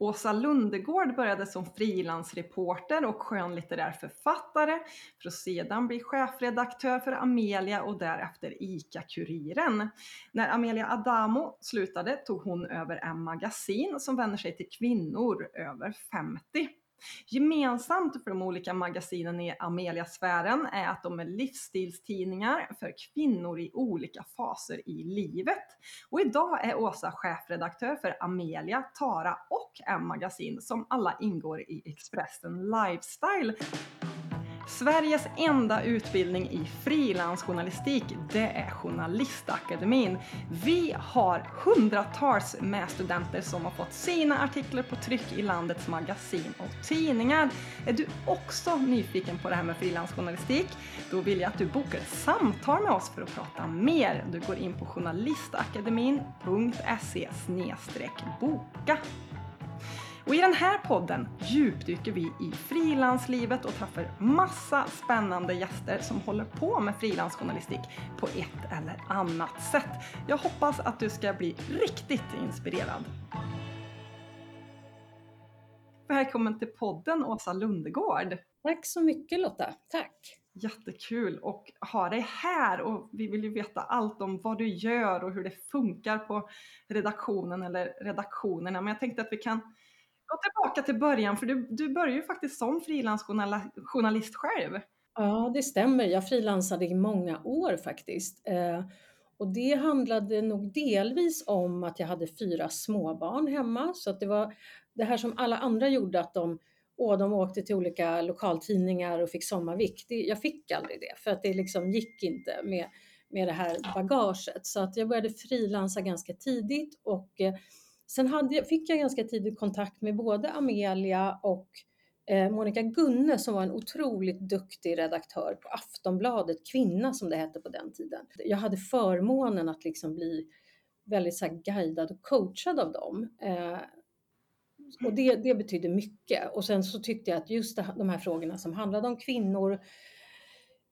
Åsa Lundegård började som frilansreporter och skönlitterär författare för att sedan bli chefredaktör för Amelia och därefter ICA-Kuriren. När Amelia Adamo slutade tog hon över M-magasin som vänder sig till kvinnor över 50. Gemensamt för de olika magasinen i Amelia-sfären är att de är livsstilstidningar för kvinnor i olika faser i livet. Och idag är Åsa chefredaktör för Amelia, Tara och M-magasin som alla ingår i Expressen Lifestyle. Sveriges enda utbildning i frilansjournalistik, det är Journalistakademin. Vi har hundratals med studenter som har fått sina artiklar på tryck i landets magasin och tidningar. Är du också nyfiken på det här med frilansjournalistik? Då vill jag att du bokar ett samtal med oss för att prata mer. Du går in på journalistakademin.se boka. Och i den här podden djupdyker vi i frilanslivet och träffar massa spännande gäster som håller på med frilansjournalistik på ett eller annat sätt. Jag hoppas att du ska bli riktigt inspirerad. Välkommen till podden Åsa Lundegård. Tack så mycket Lotta, tack. Jättekul att ha dig här och vi vill ju veta allt om vad du gör och hur det funkar på redaktionen eller redaktionerna. Men jag tänkte att vi kan gå tillbaka till början, för du, du började ju faktiskt som frilansjournalist själv. Ja, det stämmer. Jag frilansade i många år faktiskt. Eh, och det handlade nog delvis om att jag hade fyra småbarn hemma, så att det var det här som alla andra gjorde, att de, åh, de åkte till olika lokaltidningar och fick sommarvikt. Det, jag fick aldrig det, för att det liksom gick inte med, med det här bagaget. Så att jag började frilansa ganska tidigt och eh, Sen hade, fick jag ganska tidigt kontakt med både Amelia och eh, Monica Gunne som var en otroligt duktig redaktör på Aftonbladet, Kvinna som det hette på den tiden. Jag hade förmånen att liksom bli väldigt så guidad och coachad av dem. Eh, och det, det betydde mycket. Och sen så tyckte jag att just de här frågorna som handlade om kvinnor,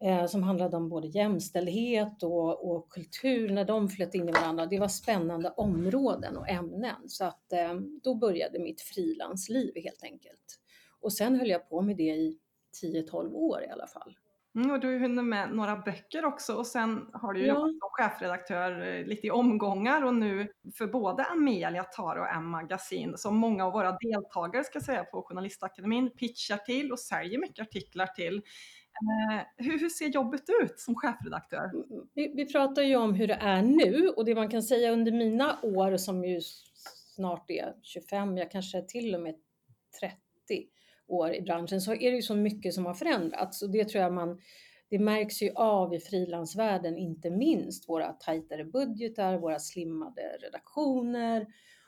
eh, som handlade om både jämställdhet och, och, kultur, när de flöt in i varandra. Det var spännande områden och ämnen. Så att eh, då började mitt frilansliv helt enkelt. Och sen höll jag på med det i 10-12 år i alla fall. Mm, och du hunnit med några böcker också och sen har du ja. jobbat som chefredaktör eh, lite i omgångar och nu för både Amelia, Tara och M-magasin som många av våra deltagare ska säga på Journalistakademin pitchar till och säljer mycket artiklar till. Eh, hur, hur, ser jobbet ut som chefredaktör? Mm, mm. Vi, vi, pratar ju om hur det är nu och det man kan säga under mina år som ju snart är 25, jag kanske till och med 30 år i branschen, så är det ju så mycket som har förändrats och det tror jag man det märks ju av i frilansvärlden, inte minst våra tajtare budgetar, våra slimmade redaktioner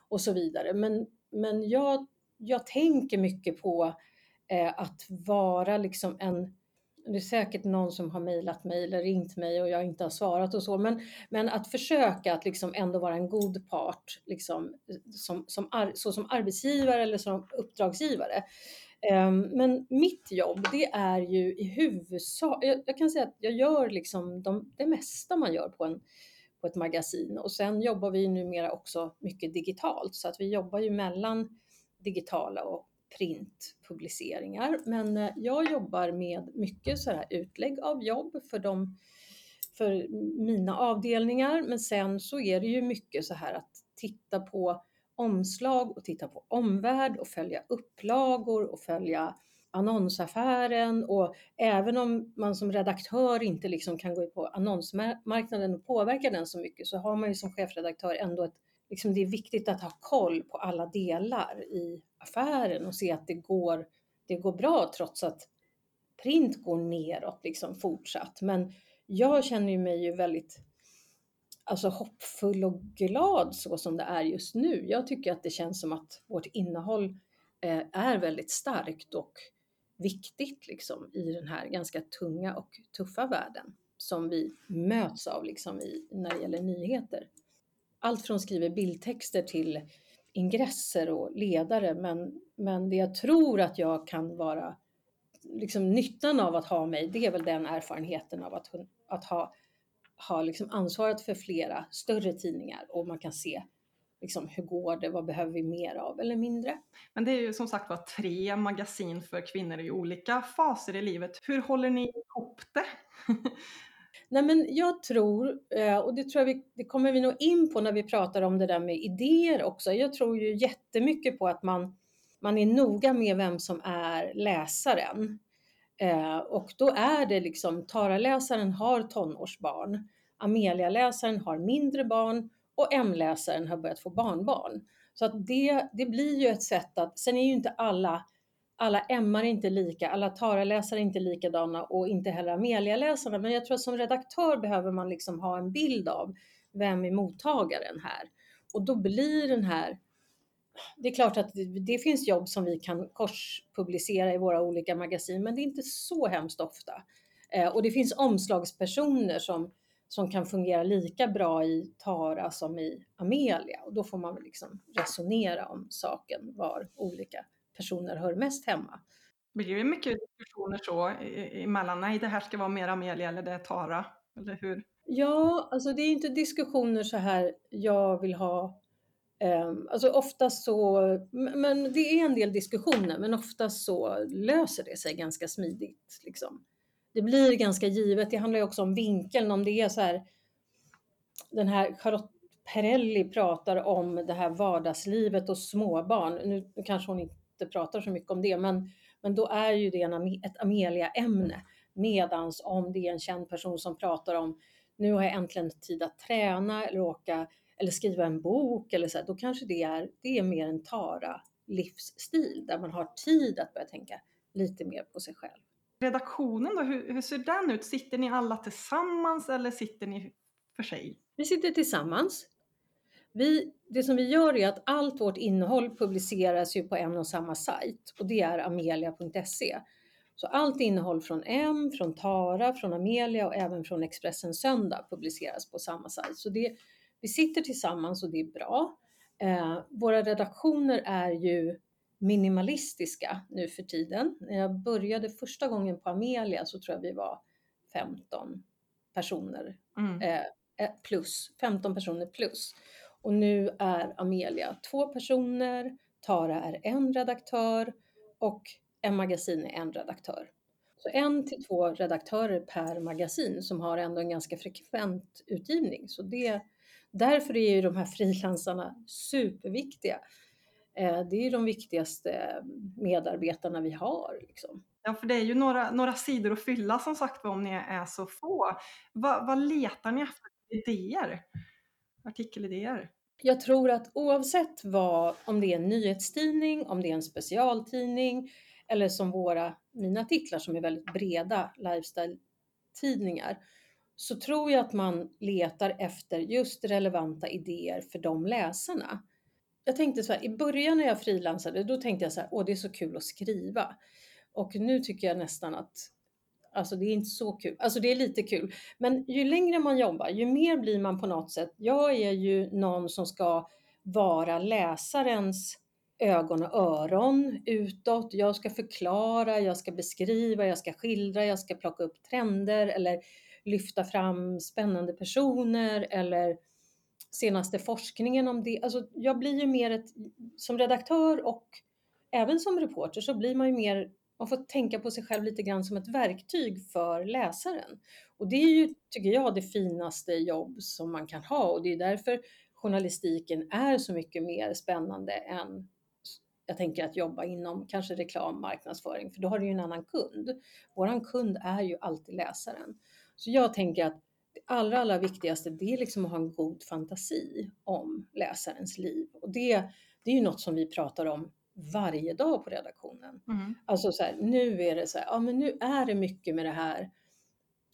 och så vidare. Men, men jag, jag tänker mycket på eh, att vara liksom en det är säkert någon som har mejlat mig eller ringt mig och jag inte har svarat och så, men, men att försöka att liksom ändå vara en god part, liksom, som, som, så som arbetsgivare eller som uppdragsgivare. Um, men mitt jobb, det är ju i huvudsak, jag, jag kan säga att jag gör liksom de, det mesta man gör på, en, på ett magasin och sen jobbar vi numera också mycket digitalt så att vi jobbar ju mellan digitala och printpubliceringar. Men eh, jag jobbar med mycket så här utlägg av jobb för, de, för mina avdelningar. Men sen så är det ju mycket så här att titta på omslag och titta på omvärld och följa upplagor och följa annonsaffären och även om man som redaktör inte liksom kan gå ut på annonsmarknaden och påverka den så mycket så har man ju som chefredaktör ändå ett liksom det är viktigt att ha koll på alla delar i affären och se att det går, det går bra trots att print går neråt liksom fortsatt. Men jag känner mig ju väldigt alltså hoppfull och glad så som det är just nu. Jag tycker att det känns som att vårt innehåll eh, är väldigt starkt och viktigt liksom i den här ganska tunga och tuffa världen som vi möts av liksom i, när det gäller nyheter allt från skriver bildtexter till ingresser och ledare. Men, men det jag tror att jag kan vara, liksom nyttan av att ha mig, det är väl den erfarenheten av att, att ha, ha liksom ansvaret för flera större tidningar och man kan se liksom, hur går det, vad behöver vi mer av eller mindre. Men det är ju som sagt var tre magasin för kvinnor i olika faser i livet. Hur håller ni ihop det? Nej, men jag tror, eh, och det tror jag vi, det kommer vi nog in på när vi pratar om det där med idéer också. Jag tror ju jättemycket på att man, man är noga med vem som är läsaren. Eh, och då är det liksom, Tara-läsaren har tonårsbarn, Amelia-läsaren har mindre barn och M-läsaren har börjat få barnbarn. Så att det, det blir ju ett sätt att, sen är ju inte alla alla Emmar är inte lika, alla Tara-läsare är inte likadana och inte heller Amelia-läsarna. Men jag tror att som redaktör behöver man liksom ha en bild av vem är mottagaren här? Och då blir den här det är klart att det finns jobb som vi kan korspublicera i våra olika magasin, men det är inte så hemskt ofta. Eh, och det finns omslagspersoner som, som kan fungera lika bra i Tara som i Amelia och då får man väl liksom resonera om saken var olika personer hör mest hemma. Blir det mycket diskussioner så emellan? Nej, det här ska vara mer Amelia eller det är Tara, eller hur? Ja, alltså det är inte diskussioner så här, jag vill ha um, Alltså oftast så, men det är en del diskussioner, men oftast så löser det sig ganska smidigt. Liksom. Det blir ganska givet. Det handlar ju också om vinkeln, om det är så här, den här Charlotte Perrelli pratar om det här vardagslivet och småbarn. Nu kanske hon inte inte pratar så mycket om det, men, men då är ju det en, ett Amelia-ämne. Medans om det är en känd person som pratar om nu har jag äntligen tid att träna eller åka eller skriva en bok eller så, då kanske det är, det är mer en Tara livsstil där man har tid att börja tänka lite mer på sig själv. Redaktionen då, hur, hur ser den ut? Sitter ni alla tillsammans eller sitter ni för sig? Vi sitter tillsammans. Vi, det som vi gör är att allt vårt innehåll publiceras ju på en och samma sajt och det är amelia.se. Så allt innehåll från M, från Tara, från Amelia och även från Expressen Söndag publiceras på samma sajt. Så det, vi sitter tillsammans och det är bra. Eh, våra redaktioner är ju minimalistiska nu för tiden. När jag började första gången på Amelia så tror jag vi var 15 personer mm. eh, eh plus, 15 personer plus. Och nu är Amelia två personer, Tara är en redaktör och en magasin är en redaktör. Så en till två redaktörer per magasin som har ändå en ganska frekvent utgivning. Så det, därför är ju de här frilansarna superviktiga. Eh, det är ju de viktigaste medarbetarna vi har. Liksom. Ja, för det är ju några, några sidor att fylla som sagt om ni är så få. Va, vad letar ni efter idéer? Artikelidéer? Jag tror att oavsett vad, om det är en nyhetstidning, om det är en specialtidning eller som våra, mina titlar som är väldigt breda lifestyle-tidningar, så tror jag att man letar efter just relevanta idéer för de läsarna. Jag tänkte så här, i början när jag frilansade, då tänkte jag så här, åh det är så kul att skriva. Och nu tycker jag nästan att Alltså det är inte så kul. Alltså det är lite kul. Men ju längre man jobbar, ju mer blir man på något sätt. Jag är ju någon som ska vara läsarens ögon och öron utåt. Jag ska förklara, jag ska beskriva, jag ska skildra, jag ska plocka upp trender eller lyfta fram spännande personer eller senaste forskningen om det. Alltså jag blir ju mer ett, som redaktör och även som reporter så blir man ju mer man får tänka på sig själv lite grann som ett verktyg för läsaren. Och det är ju, tycker jag, det finaste jobb som man kan ha och det är därför journalistiken är så mycket mer spännande än jag tänker att jobba inom kanske reklam, marknadsföring, för då har du ju en annan kund. Våran kund är ju alltid läsaren. Så jag tänker att det allra, allra viktigaste, det är liksom att ha en god fantasi om läsarens liv. Och det, det är ju något som vi pratar om varje dag på redaktionen. Mm. Alltså så här, nu är det så här, ja men nu är det mycket med det här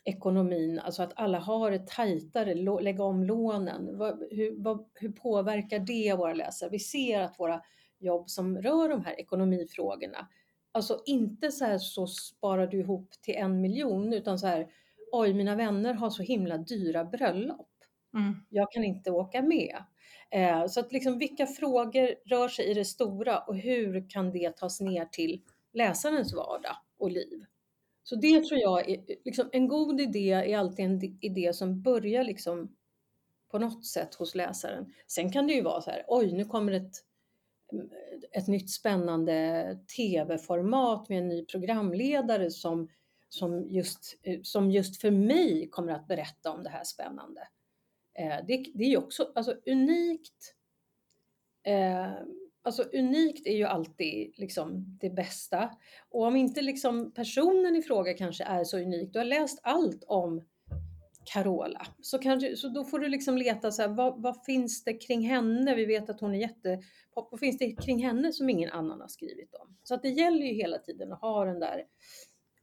ekonomin, alltså att alla har det tajtare, lägga om lånen. Vad, hur, vad, hur påverkar det våra läsare? Vi ser att våra jobb som rör de här ekonomifrågorna, alltså inte så här så sparar du ihop till en miljon utan så här, oj mina vänner har så himla dyra bröllop. Mm. Jag kan inte åka med. Eh, så att liksom vilka frågor rör sig i det stora och hur kan det tas ner till läsarens vardag och liv? Så det tror jag är liksom, en god idé är alltid en idé som börjar liksom på något sätt hos läsaren. Sen kan det ju vara så här, oj nu kommer ett ett nytt spännande tv-format med en ny programledare som, som, just, som just för mig kommer att berätta om det här spännande. Eh, det, det är ju också alltså, unikt. Eh, alltså unikt är ju alltid liksom det bästa. Och om inte liksom personen i fråga kanske är så unik, du har läst allt om Carola. Så, kanske, så då får du liksom leta så här, vad, vad, finns det kring henne? Vi vet att hon är jättepop. Vad finns det kring henne som ingen annan har skrivit om? Så att det gäller ju hela tiden att ha den där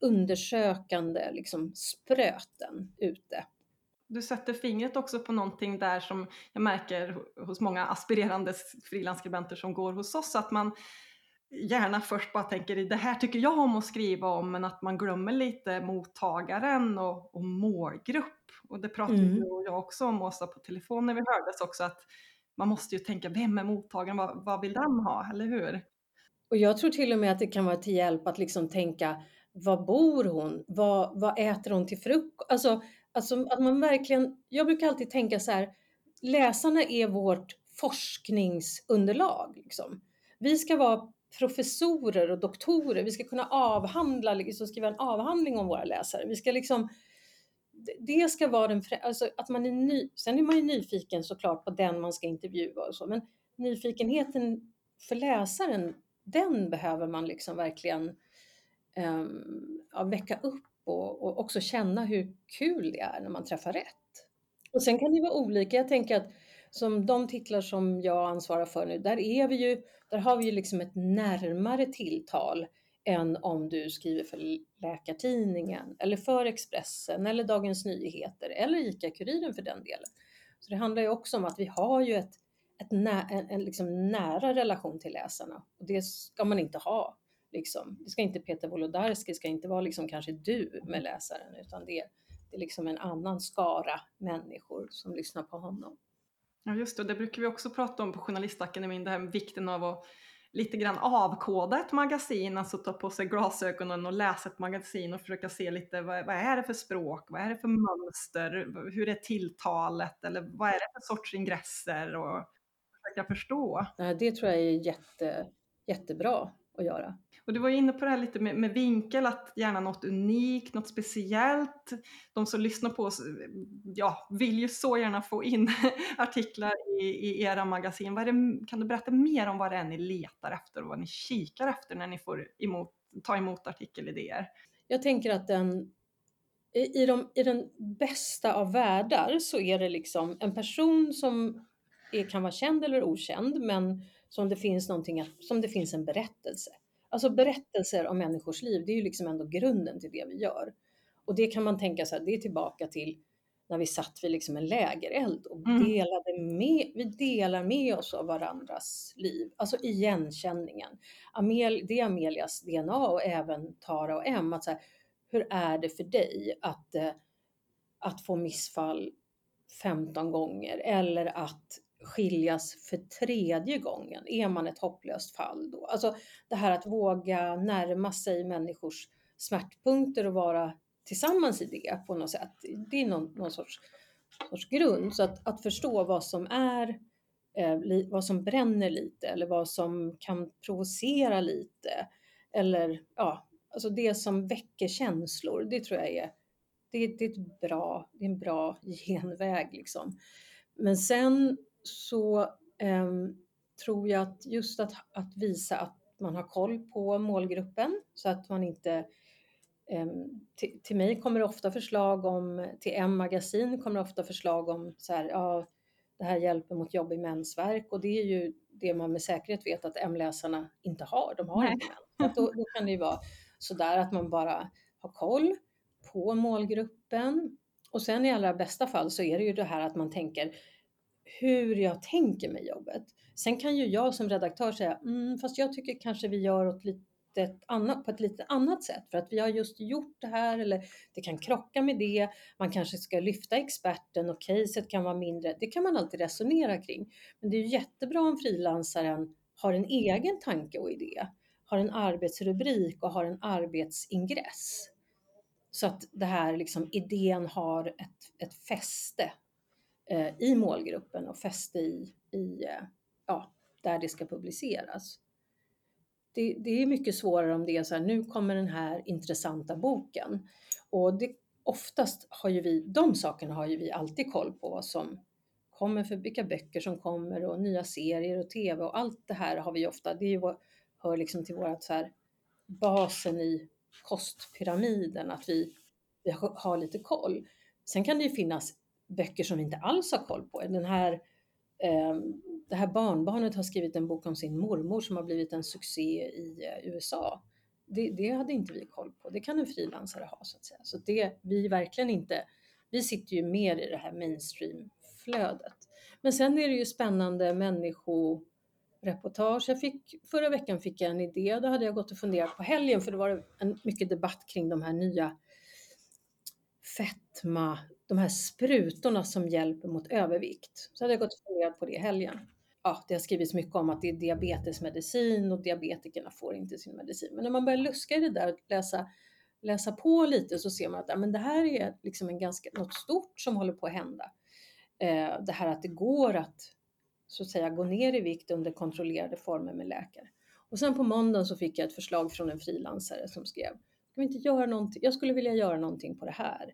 undersökande liksom spröten ute. Du sätter fingret också på någonting där som jag märker hos många aspirerande frilansskribenter som går hos oss, att man gärna först bara tänker det här tycker jag om att skriva om, men att man glömmer lite mottagaren och, och målgrupp. Och det pratade mm. du och jag också om Åsa på telefon när vi hördes också, att man måste ju tänka, vem är mottagaren, vad, vad vill den ha, eller hur? Och jag tror till och med att det kan vara till hjälp att liksom tänka, var bor hon? Vad, vad äter hon till frukost? Alltså, alltså att man verkligen, jag brukar alltid tänka så här, läsarna är vårt forskningsunderlag. Liksom. Vi ska vara professorer och doktorer. Vi ska kunna avhandla, liksom skriva en avhandling om våra läsare. Vi ska liksom, det ska vara den, alltså att man är ny, sen är man ju nyfiken såklart på den man ska intervjua och så, men nyfikenheten för läsaren, den behöver man liksom verkligen um, ja, väcka upp och, och, också känna hur kul det är när man träffar rätt. Och sen kan det vara olika. Jag tänker att som de titlar som jag ansvarar för nu, där är vi ju, där har vi ju liksom ett närmare tilltal än om du skriver för Läkartidningen eller för Expressen eller Dagens Nyheter eller ICA-Kuriren för den delen. Så det handlar ju också om att vi har ju ett, ett nä, en, en liksom nära relation till läsarna och det ska man inte ha. Liksom. Det ska inte Peter Wolodarski, ska inte vara liksom kanske du med läsaren utan det, det är liksom en annan skara människor som lyssnar på honom. Ja just det, det brukar vi också prata om på Journalistakademin, det här med vikten av att lite grann avkoda ett magasin, alltså ta på sig glasögonen och läsa ett magasin och försöka se lite vad, vad är det för språk, vad är det för mönster, hur är tilltalet eller vad är det för sorts ingresser och försöka förstå. Det tror jag är jätte, jättebra att göra. Och du var inne på det här lite med, med, vinkel, att gärna något unikt, något speciellt. De som lyssnar på oss ja, vill ju så gärna få in artiklar i, i era magasin. Vad det, kan du berätta mer om vad det är ni letar efter och vad ni kikar efter när ni får emot, ta emot artikelidéer? Jag tänker att den, i, de, i den bästa av världar så är det liksom en person som är, kan vara känd eller okänd, men som det finns någonting, som det finns en berättelse. Alltså berättelser om människors liv, det är ju liksom ändå grunden till det vi gör. Och det kan man tänka sig, det är tillbaka till när vi satt vid liksom en lägereld och mm. delade med, vi delar med oss av varandras liv. Alltså igenkänningen. Amel, det är Amelias DNA och även Tara och Em. Att så här, hur är det för dig att, eh, att få missfall 15 gånger eller att skiljas för tredje gången? Är man ett hopplöst fall då? Alltså det här att våga närma sig människors smärtpunkter och vara tillsammans i det på något sätt. Det är någon, någon sorts, sorts grund. Så att, att förstå vad som är eh, vad som bränner lite eller vad som kan provocera lite. Eller ja, alltså det som väcker känslor. Det tror jag är, det, det är, ett bra, det är en bra genväg liksom. Men sen så eh, tror jag att just att, att visa att man har koll på målgruppen så att man inte eh, till, till, mig kommer det ofta förslag om, till M-magasin kommer det ofta förslag om så här, ja, det här hjälper mot jobbig mensvärk och det är ju det man med säkerhet vet att M-läsarna inte har. De har Nej. inte mens. Då, då kan det ju vara sådär att man bara har koll på målgruppen och sen i allra bästa fall så är det ju det här att man tänker hur jag tänker mig jobbet. Sen kan ju jag som redaktör säga, mm, fast jag tycker kanske vi gör åt lite annat, på ett lite annat sätt för att vi har just gjort det här eller det kan krocka med det. Man kanske ska lyfta experten och caset kan vara mindre. Det kan man alltid resonera kring. Men det är ju jättebra om frilansaren har en egen tanke och idé, har en arbetsrubrik och har en arbetsingress. Så att det här liksom idén har ett, ett fäste Eh, i målgruppen och fäste i, i, eh, ja, där det ska publiceras. Det, det, är mycket svårare om det är så här, nu kommer den här intressanta boken. Och det, oftast har ju vi, de sakerna har ju vi alltid koll på vad som kommer för vilka böcker som kommer och nya serier och tv och allt det här har vi ofta, det är ju, hör liksom till vårat så här basen i kostpyramiden, att vi, vi har lite koll. Sen kan det ju finnas böcker som vi inte alls har koll på. Den här, eh, det här barnbarnet har skrivit en bok om sin mormor som har blivit en succé i eh, USA. Det, det, hade inte vi koll på. Det kan en frilansare ha så att säga. Så det, vi verkligen inte, vi sitter ju mer i det här mainstream-flödet. Men sen är det ju spännande människoreportage. Jag fick, förra veckan fick jag en idé, då hade jag gått och funderat på helgen för det var en mycket debatt kring de här nya fetma, de här sprutorna som hjälper mot övervikt. Så hade jag gått och funderat på det i helgen. Ja, det har skrivits mycket om att det är diabetesmedicin och diabetikerna får inte sin medicin. Men när man börjar luska i det där och läsa, läsa på lite så ser man att ja, men det här är liksom en ganska, något stort som håller på att hända. Eh, det här att det går att så att säga gå ner i vikt under kontrollerade former med läkare. Och sen på måndagen så fick jag ett förslag från en frilansare som skrev Ska vi inte göra någonting? Jag skulle vilja göra någonting på det här.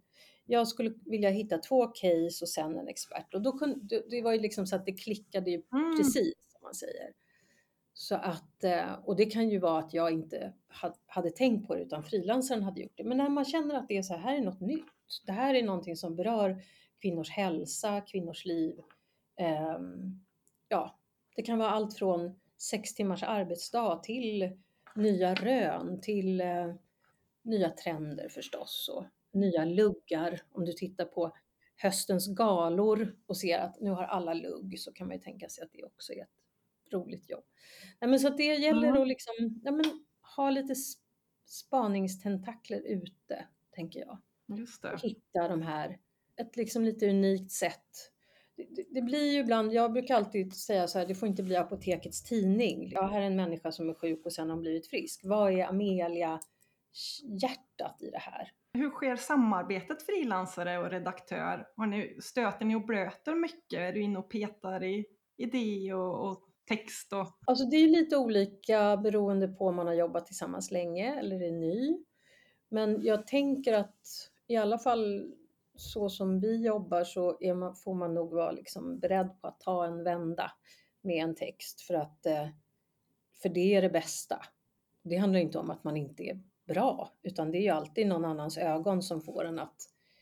Jag skulle vilja hitta två case och sen en expert. Och då kunde, det var ju liksom så att det klickade ju mm. precis, som man säger. Så att, eh, och det kan ju vara att jag inte hade tänkt på det utan frilansaren hade gjort det. Men när man känner att det är så här, här är något nytt. Det här är någonting som berör kvinnors hälsa, kvinnors liv. Um, ja, det kan vara allt från sex timmars arbetsdag till nya rön, till uh, nya trender förstås och nya luggar. Om du tittar på höstens galor och ser att nu har alla lugg så kan man ju tänka sig att det också är ett roligt jobb. Nej, men så det gäller mm. att liksom, ja, men, ha lite spaningstentakler ute, tänker jag. Just det. Hitta de här, ett liksom lite unikt sätt. Det, blir ju ibland, jag brukar alltid säga så här, det får inte bli apotekets tidning. Jag här är en människa som är sjuk och sen har blivit frisk. Vad är Amelia hjärtat i det här. Hur sker samarbetet frilansare och redaktör? Har ni, stöter ni och blöter mycket? Är du inne och petar i idé och, och text? Och... Alltså det är lite olika beroende på om man har jobbat tillsammans länge eller är ny. Men jag tänker att i alla fall så som vi jobbar så man, får man nog vara liksom beredd på att ta en vända med en text för att eh, för det är det bästa. Det handlar inte om att man inte är bra, utan det är ju alltid någon annans ögon som får en att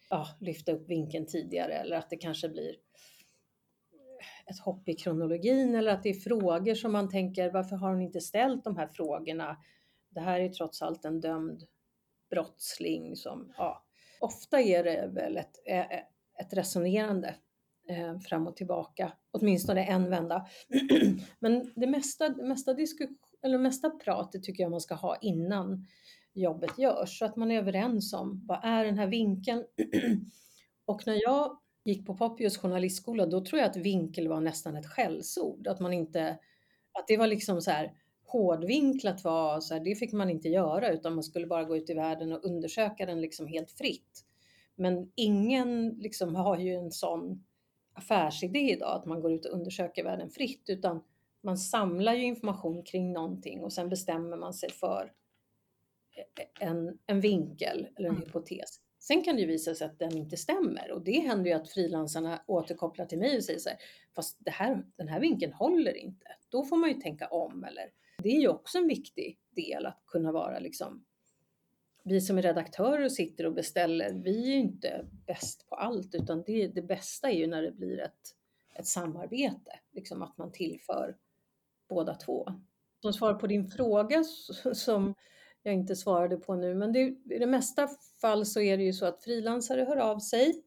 ja, lyfta upp vinkeln tidigare eller att det kanske blir ett hopp i kronologin eller att det är frågor som man tänker varför har hon inte ställt de här frågorna? Det här är trots allt en dömd brottsling som, ja, ofta är det väl ett, ett resonerande eh, fram och tillbaka, åtminstone en vända. Men det mesta, mesta, diskussion, eller mesta pratet tycker jag man ska ha innan jobbet görs så att man är överens om vad är den här vinkeln? och när jag gick på Poppius journalistskola, då tror jag att vinkel var nästan ett skällsord. Att man inte, att det var liksom så här hårdvinklat var så här, det fick man inte göra utan man skulle bara gå ut i världen och undersöka den liksom helt fritt. Men ingen liksom har ju en sån affärsidé idag att man går ut och undersöker världen fritt utan man samlar ju information kring någonting och sen bestämmer man sig för en, en vinkel eller en mm. hypotes. Sen kan det ju visa sig att den inte stämmer och det händer ju att frilansarna återkopplar till mig och säger så här, fast det här, den här vinkeln håller inte. Då får man ju tänka om eller det är ju också en viktig del att kunna vara liksom vi som är redaktörer och sitter och beställer, vi är ju inte bäst på allt utan det, det bästa är ju när det blir ett, ett samarbete, liksom att man tillför båda två. Som svar på din fråga som jag inte svarade på nu. Men det, i det mesta fall så är det ju så att frilansare hör av sig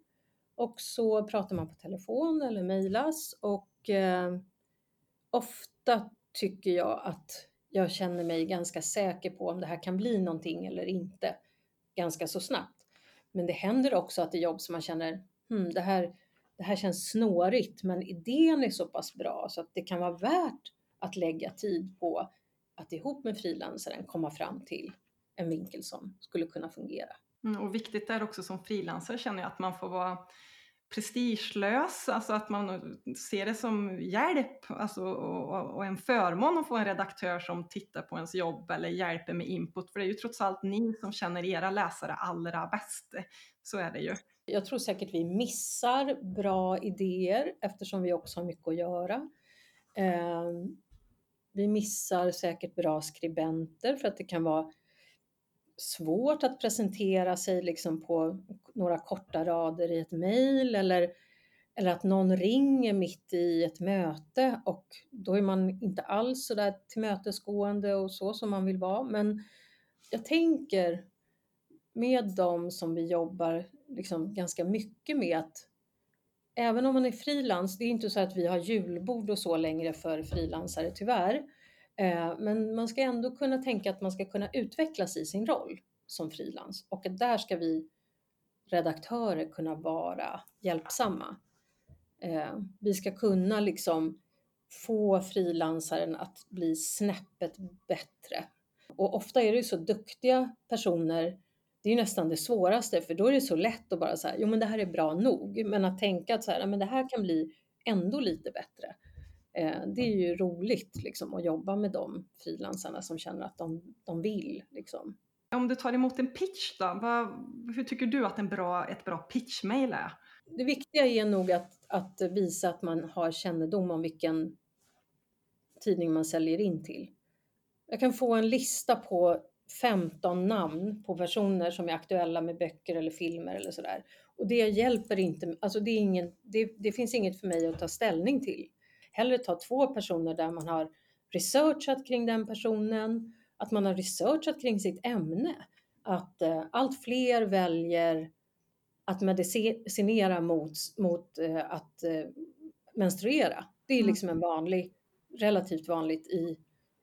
och så pratar man på telefon eller mejlas och eh, ofta tycker jag att jag känner mig ganska säker på om det här kan bli någonting eller inte ganska så snabbt. Men det händer också att det är jobb som man känner, hmm, det, här, det här känns snårigt men idén är så pass bra så att det kan vara värt att lägga tid på att ihop med frilansaren komma fram till en vinkel som skulle kunna fungera. Mm, och viktigt är också som frilansare känner jag att man får vara prestigelös, alltså att man ser det som hjälp alltså, och, och, en förmån att få en redaktör som tittar på ens jobb eller hjälper med input, för det är ju trots allt ni som känner era läsare allra bäst. Så är det ju. Jag tror säkert vi missar bra idéer eftersom vi också har mycket att göra. Vi missar säkert bra skribenter för att det kan vara svårt att presentera sig liksom på några korta rader i ett mejl eller, eller att någon ringer mitt i ett möte och då är man inte alls så där tillmötesgående och så som man vill vara. Men jag tänker med dem som vi jobbar liksom ganska mycket med att även om man är frilans, det är inte så att vi har julbord och så längre för frilansare tyvärr, eh, men man ska ändå kunna tänka att man ska kunna utvecklas i sin roll som frilans och att där ska vi redaktörer kunna vara hjälpsamma. Eh, vi ska kunna liksom få frilansaren att bli snäppet bättre. Och ofta är det ju så duktiga personer, det är ju nästan det svåraste för då är det så lätt att bara säga, jo men det här är bra nog. Men att tänka att så här, men det här kan bli ändå lite bättre. Eh, det är ju roligt liksom, att jobba med de frilansarna som känner att de, de vill. Liksom. Om du tar emot en pitch då, vad, hur tycker du att en bra, ett bra pitchmail är? Det viktiga är nog att, att visa att man har kännedom om vilken tidning man säljer in till. Jag kan få en lista på 15 namn på personer som är aktuella med böcker eller filmer eller sådär. Och det hjälper inte, alltså det, ingen, det, det finns inget för mig att ta ställning till hellre ta två personer där man har researchat kring den personen, att man har researchat kring sitt ämne. Att eh, allt fler väljer att medicinera mot, mot eh, att eh, menstruera. Det är mm. liksom en vanlig, relativt vanligt i,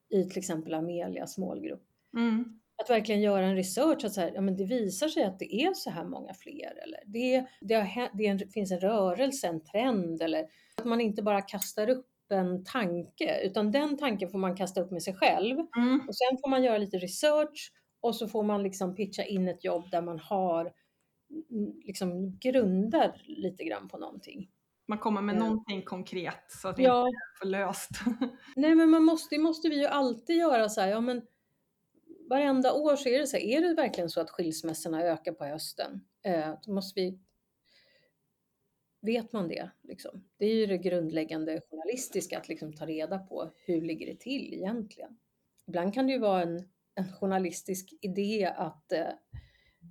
i till exempel Amelias målgrupp. Mm. Att verkligen göra en research, att så här, ja, men det visar sig att det är så här många fler. Eller det, det, har, det finns en rörelse, en trend eller att man inte bara kastar upp en tanke, utan den tanken får man kasta upp med sig själv. Mm. Och sen får man göra lite research och så får man liksom pitcha in ett jobb där man har liksom grunder lite grann på någonting. Man kommer med mm. någonting konkret så att det ja. inte är för löst. Nej men man måste, det måste vi ju alltid göra så här, ja men varenda år så är det så här, är det verkligen så att skilsmässorna ökar på hösten? Eh, då måste vi vet man det? Liksom? Det är ju det grundläggande journalistiska, att liksom ta reda på hur ligger det till egentligen? Ibland kan det ju vara en, en journalistisk idé att, eh,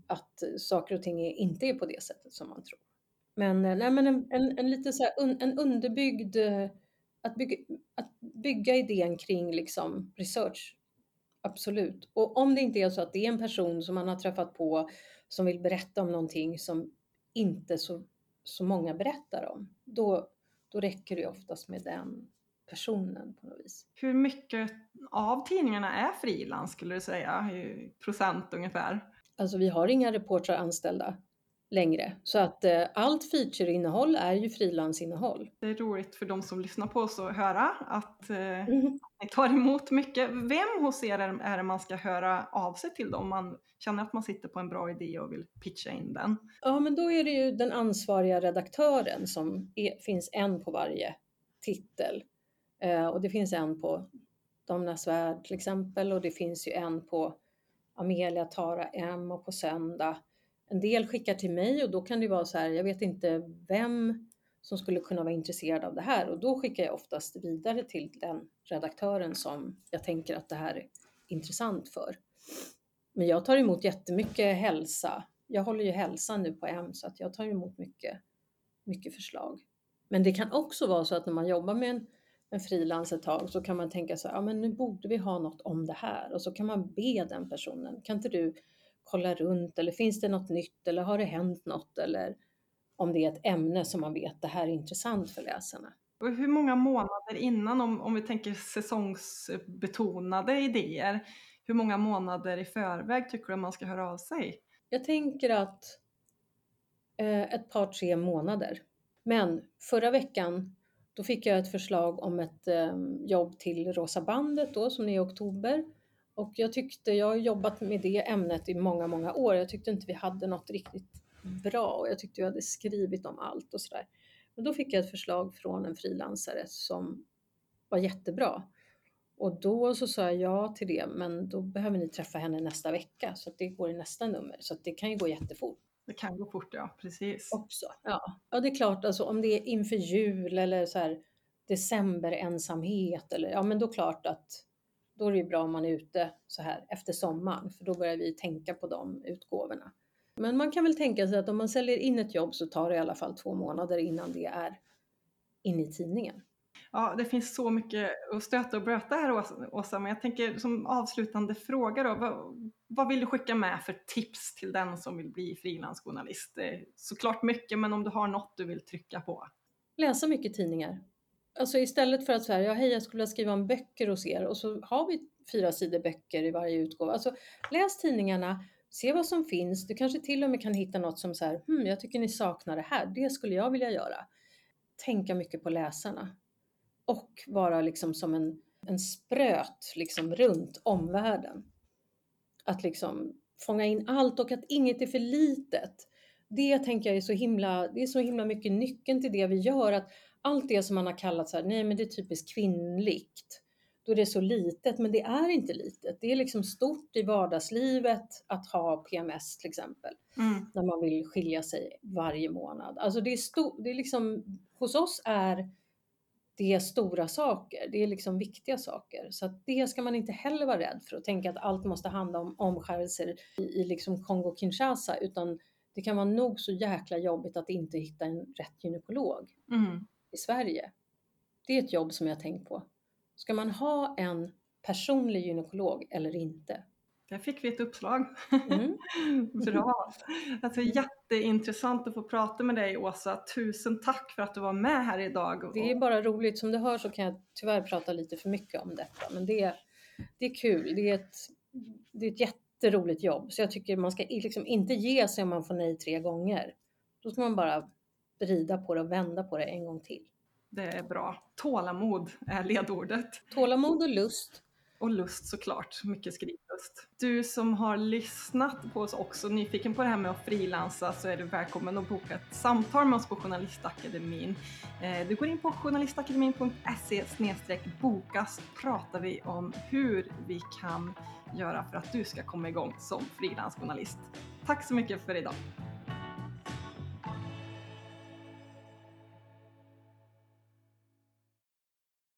att saker och ting inte är på det sättet som man tror. Men, eh, nej, men en, en, en lite så här, un, en underbyggd, eh, att bygga, att bygga idén kring liksom research, absolut. Och om det inte är så att det är en person som man har träffat på som vill berätta om någonting som inte så så många berättar om, då, då räcker det oftast med den personen på något vis. Hur mycket av tidningarna är frilans skulle du säga, i procent ungefär? Alltså vi har inga reportrar anställda längre. Så att eh, allt featureinnehåll är ju frilansinnehåll. Det är roligt för de som lyssnar på oss att höra att eh, mm. ni tar emot mycket. Vem hos er är det man ska höra av sig till då, om man känner att man sitter på en bra idé och vill pitcha in den? Ja, men då är det ju den ansvariga redaktören som är, finns en på varje titel. Eh, och det finns en på Domnas Värld till exempel och det finns ju en på Amelia Tara M och på Söndag en del skickar till mig och då kan det vara så här, jag vet inte vem som skulle kunna vara intresserad av det här och då skickar jag oftast vidare till den redaktören som jag tänker att det här är intressant för. Men jag tar emot jättemycket hälsa. Jag håller ju hälsan nu på M så att jag tar emot mycket, mycket förslag. Men det kan också vara så att när man jobbar med en, en frilans ett tag så kan man tänka så här, ja men nu borde vi ha något om det här och så kan man be den personen, kan inte du kolla runt eller finns det något nytt eller har det hänt något eller om det är ett ämne som man vet det här är intressant för läsarna. Hur många månader innan, om, om vi tänker säsongsbetonade idéer, hur många månader i förväg tycker du att man ska höra av sig? Jag tänker att eh, ett par, tre månader. Men förra veckan då fick jag ett förslag om ett eh, jobb till Rosa bandet då som är i oktober och jag tyckte, jag har jobbat med det ämnet i många, många år. Jag tyckte inte vi hade något riktigt bra och jag tyckte jag hade skrivit om allt och sådär. Men då fick jag ett förslag från en frilansare som var jättebra. Och då så sa jag ja till det, men då behöver ni träffa henne nästa vecka så att det går i nästa nummer. Så att det kan ju gå jättefort. Det kan gå fort, ja precis. Också. Ja. ja, det är klart, alltså, om det är inför jul eller så här decemberensamhet eller ja, men då klart att då är det ju bra om man är ute så här efter sommaren, för då börjar vi tänka på de utgåvorna. Men man kan väl tänka sig att om man säljer in ett jobb så tar det i alla fall två månader innan det är inne i tidningen. Ja, det finns så mycket att stöta och blöta här Åsa, men jag tänker som avslutande fråga då, vad, vad vill du skicka med för tips till den som vill bli frilansjournalist? Såklart mycket, men om du har något du vill trycka på? Läsa mycket tidningar. Alltså istället för att säga, ja hej jag skulle vilja skriva om böcker hos er och så har vi fyra sidor böcker i varje utgåva. Alltså läs tidningarna, se vad som finns. Du kanske till och med kan hitta något som så här, hmm, jag tycker ni saknar det här, det skulle jag vilja göra. Tänka mycket på läsarna och vara liksom som en, en spröt liksom runt omvärlden. Att liksom fånga in allt och att inget är för litet. Det tänker jag är så himla, det är så himla mycket nyckeln till det vi gör, att allt det som man har kallat så här, nej men det är typiskt kvinnligt, då är det så litet, men det är inte litet. Det är liksom stort i vardagslivet att ha PMS till exempel, mm. när man vill skilja sig varje månad. Alltså det är stort, det är liksom, hos oss är det är stora saker, det är liksom viktiga saker. Så att det ska man inte heller vara rädd för och tänka att allt måste handla om omskärelser i, i liksom Kongo-Kinshasa, utan det kan vara nog så jäkla jobbigt att inte hitta en rätt gynekolog mm. I Sverige. Det är ett jobb som jag tänkt på. Ska man ha en personlig gynekolog eller inte? Där fick vi ett uppslag. Mm. Bra! Alltså, jätteintressant att få prata med dig Åsa. Tusen tack för att du var med här idag. Det är bara roligt. Som du hör så kan jag tyvärr prata lite för mycket om detta. Men det, det är kul. Det är, ett, det är ett jätteroligt jobb. Så jag tycker man ska liksom inte ge sig om man får nej tre gånger. Då ska man bara vrida på det och vända på det en gång till. Det är bra. Tålamod är ledordet. Tålamod och lust och lust såklart, mycket skrivlust. Du som har lyssnat på oss också, nyfiken på det här med att frilansa, så är du välkommen att boka ett samtal med oss på Journalistakademin. Eh, du går in på journalistakademin.se boka så pratar vi om hur vi kan göra för att du ska komma igång som frilansjournalist. Tack så mycket för idag!